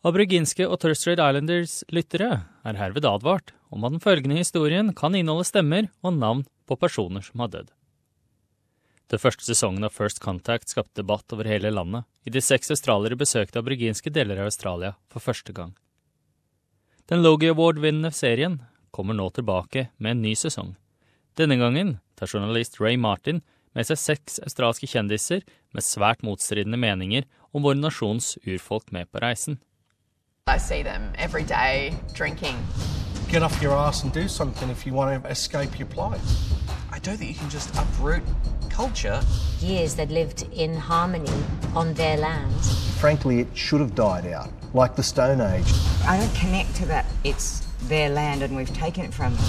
Aboriginske og Torres Strait Islanders-lyttere er herved advart om at den følgende historien kan inneholde stemmer og navn på personer som har dødd. Den første sesongen av First Contact skapte debatt over hele landet, idet seks australiere besøkte aboriginske deler av Australia for første gang. Den Logie Award-vinnende serien kommer nå tilbake med en ny sesong. Denne gangen tar journalist Ray Martin med seg seks australske kjendiser med svært motstridende meninger om vår nasjons urfolk med på reisen. I see them every day drinking. Get off your ass and do something if you want to escape your plight. I don't think you can just uproot culture. Years they'd lived in harmony on their land. Frankly, it should have died out, like the Stone Age. I don't connect to that. It's their land and we've taken it from them.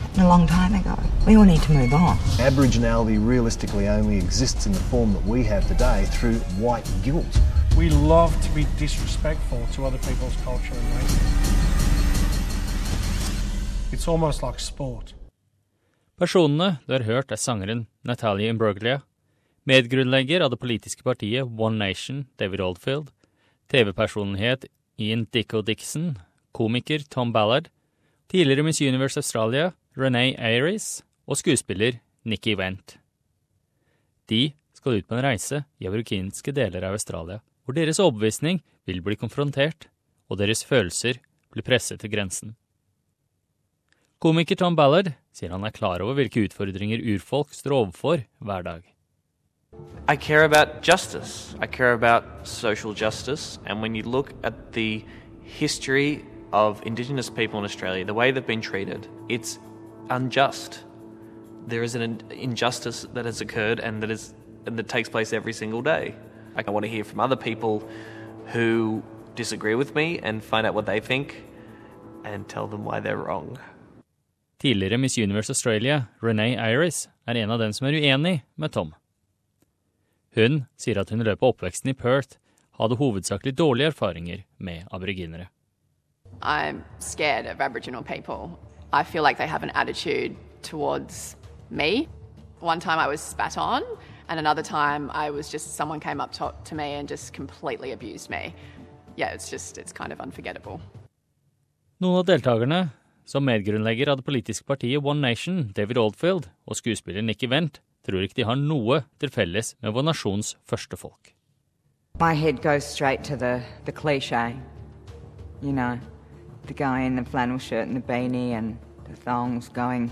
Happened a long time ago. We all need to move on. Aboriginality realistically only exists in the form that we have today through white guilt. We love to be disrespectful to other people's culture and race. It's almost like sport. Personene du har hørt, er sangeren Natalie Imbruglia, medgrunnlegger av det politiske partiet One Nation, David Oldfield, TV-personlighet Ian Dicko Dixon, komiker Tom Ballard, tidligere Miss Universe Australia Renee Ayres og skuespiller Nikki Wendt. De skal ut på en reise i aboriginske deler av Australia hvor deres overbevisning vil bli konfrontert, og deres følelser blir presset til grensen. Komiker Tom Ballard sier han er klar over hvilke utfordringer urfolk står overfor hver dag. I care about justice. I care about social justice. And when you look at the history of Indigenous people in Australia, the way they've been treated, it's unjust. There is an injustice that has occurred and that is and that takes place every single day. I want to hear from other people who disagree with me and find out what they think and tell them why they're wrong. Tidligere Miss Universe Australia, Renee Iris, er en av dem som er uenig med Tom. Hun sier at hun i løpet av oppveksten i Perth hadde hovedsakelig dårlige erfaringer med aboriginere. I'm scared of Aboriginal people. I feel like they have an attitude towards me. One time I was spat on, and another time I was just someone came up to, to me and just completely abused me. Yeah, it's just it's kind of unforgettable. Noen av deltakerne, som medgrunnlegger av det politiske partiet One Nation, David Oldfield, og skuespiller Nikki Wendt, tror ikke de har noe til felles med vår nasjons første folk. My head goes straight to the, the cliche. You know, the guy in the flannel shirt and the beanie and the thongs going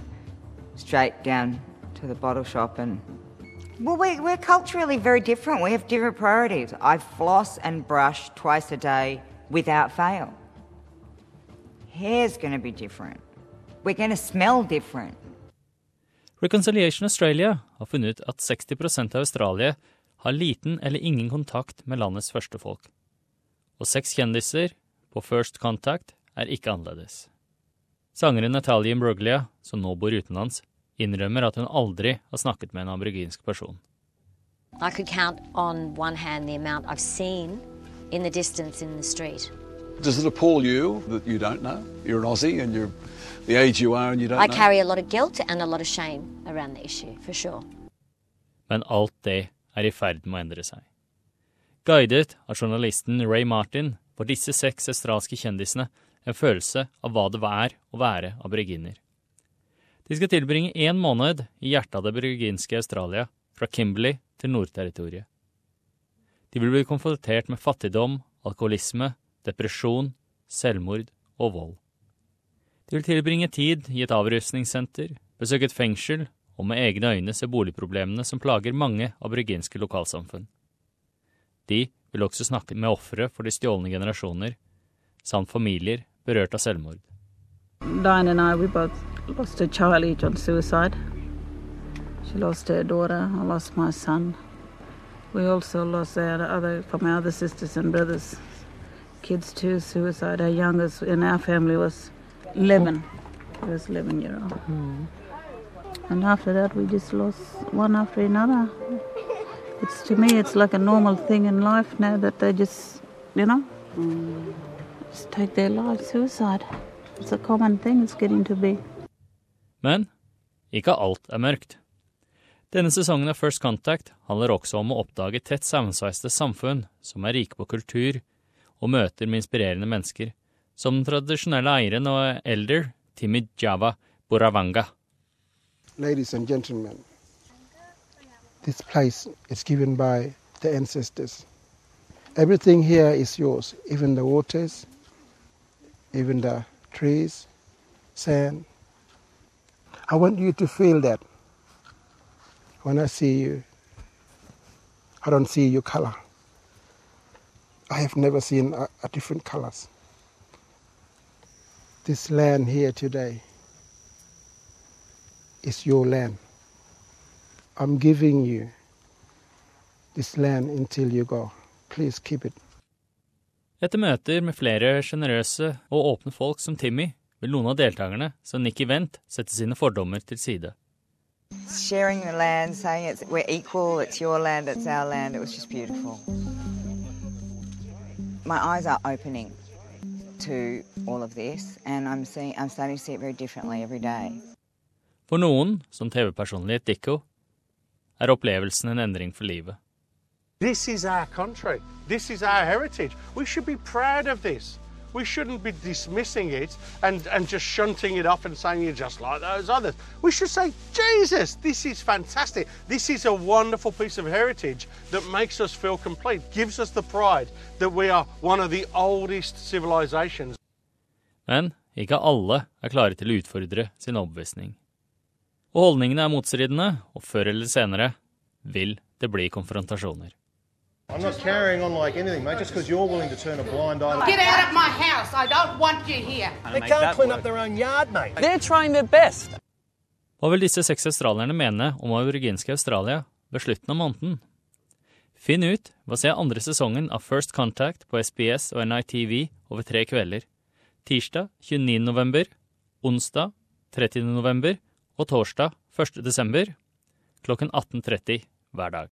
straight down to the bottle shop and well, we, we're culturally very different. We have different priorities. I floss and brush twice a day without fail. Hair's going to be different. We're going to smell different. Reconciliation Australia har funnet ut at 60% av Australia har liten eller ingen kontakt med landets første folk. Og seks kjendiser på First Contact er ikke annerledes. Sangeren Natalie Imbruglia, som nå bor utenlands, innrømmer at hun aldri har snakket med en aboriginsk person. I could count on one hand the amount I've seen in the distance in the street. Does it appall you that you don't know? You're an Aussie and you're the age you are and you don't I know? carry a lot of guilt and a lot of shame around the issue, for sure. Men alt det er i ferd med å endre seg. Guidet av journalisten Ray Martin får disse seks australske kjendisene en følelse av hva det er å være aboriginer. De skal tilbringe én måned i hjertet av det aboriginske Australia, fra Kimberley til Nordterritoriet. De vil bli konfrontert med fattigdom, alkoholisme, depresjon, selvmord og vold. De vil tilbringe tid i et avrusningssenter, besøke et fengsel og med egne øyne se boligproblemene som plager mange av aboriginske lokalsamfunn. De vil også snakke med ofre for de stjålne generasjoner, samt familier berørt av selvmord. Diane and I, we both lost a child each on suicide. She lost her daughter. I lost my son. We also lost our other from our other sisters and brothers. Kids too, suicide. Our youngest in our family was 11. He was 11 year old. Hmm. And after that, we just lost one after another. It's to me, it's like a normal thing in life now that they just, you know, hmm. just take their lives. Suicide. It's a common thing. It's getting to be. Men ikke alt er mørkt. Denne sesongen av First Contact handler også om å oppdage tett sammensveiste samfunn som er rike på kultur, og møter med inspirerende mennesker, som den tradisjonelle eieren og elder Timmy Java Boravanga. Ladies and gentlemen, this place is given by the ancestors. Everything here is yours, even the waters, even the trees, sand. I want you to feel that when I see you. I don't see your color. I have never seen a, a different colors. This land here today is your land. I'm giving you this land until you go. Please keep it. Etter møter med flere sjenerøse og åpne folk som Timmy, vil noen av deltakerne, som Nikki Wendt, sette sine fordommer til side. Land, saying it's, we're equal, land, land, it was just beautiful. My eyes are opening to all of this, and I'm, seeing, I'm starting to see it very differently every day. For noen, som TV-personlighet Dicko, er opplevelsen en endring for livet. This is our country. This is our heritage. We should be proud of this. We shouldn't be dismissing it and, and just shunting it off and saying you're just like those others. We should say, Jesus, this is fantastic. This is a wonderful piece of heritage that makes us feel complete, gives us the pride that we are one of the oldest civilizations. Men ikke alle er klare til å utfordre sin overbevisning. Og holdningene er motstridende, og før eller senere vil det bli konfrontasjoner. I'm not carrying on like anything, mate, just because you're willing to turn a blind eye. Get out of my house. I don't want you here. They can't clean up their own yard, mate. They're trying their best. Hva vil disse seks australierne mene om aboriginske Australia ved slutten av måneden? Finn ut ved å se andre sesongen av First Contact på SBS og NITV over tre kvelder. Tirsdag 29. november, onsdag 30. november og torsdag 1. desember klokken 18.30 hver dag.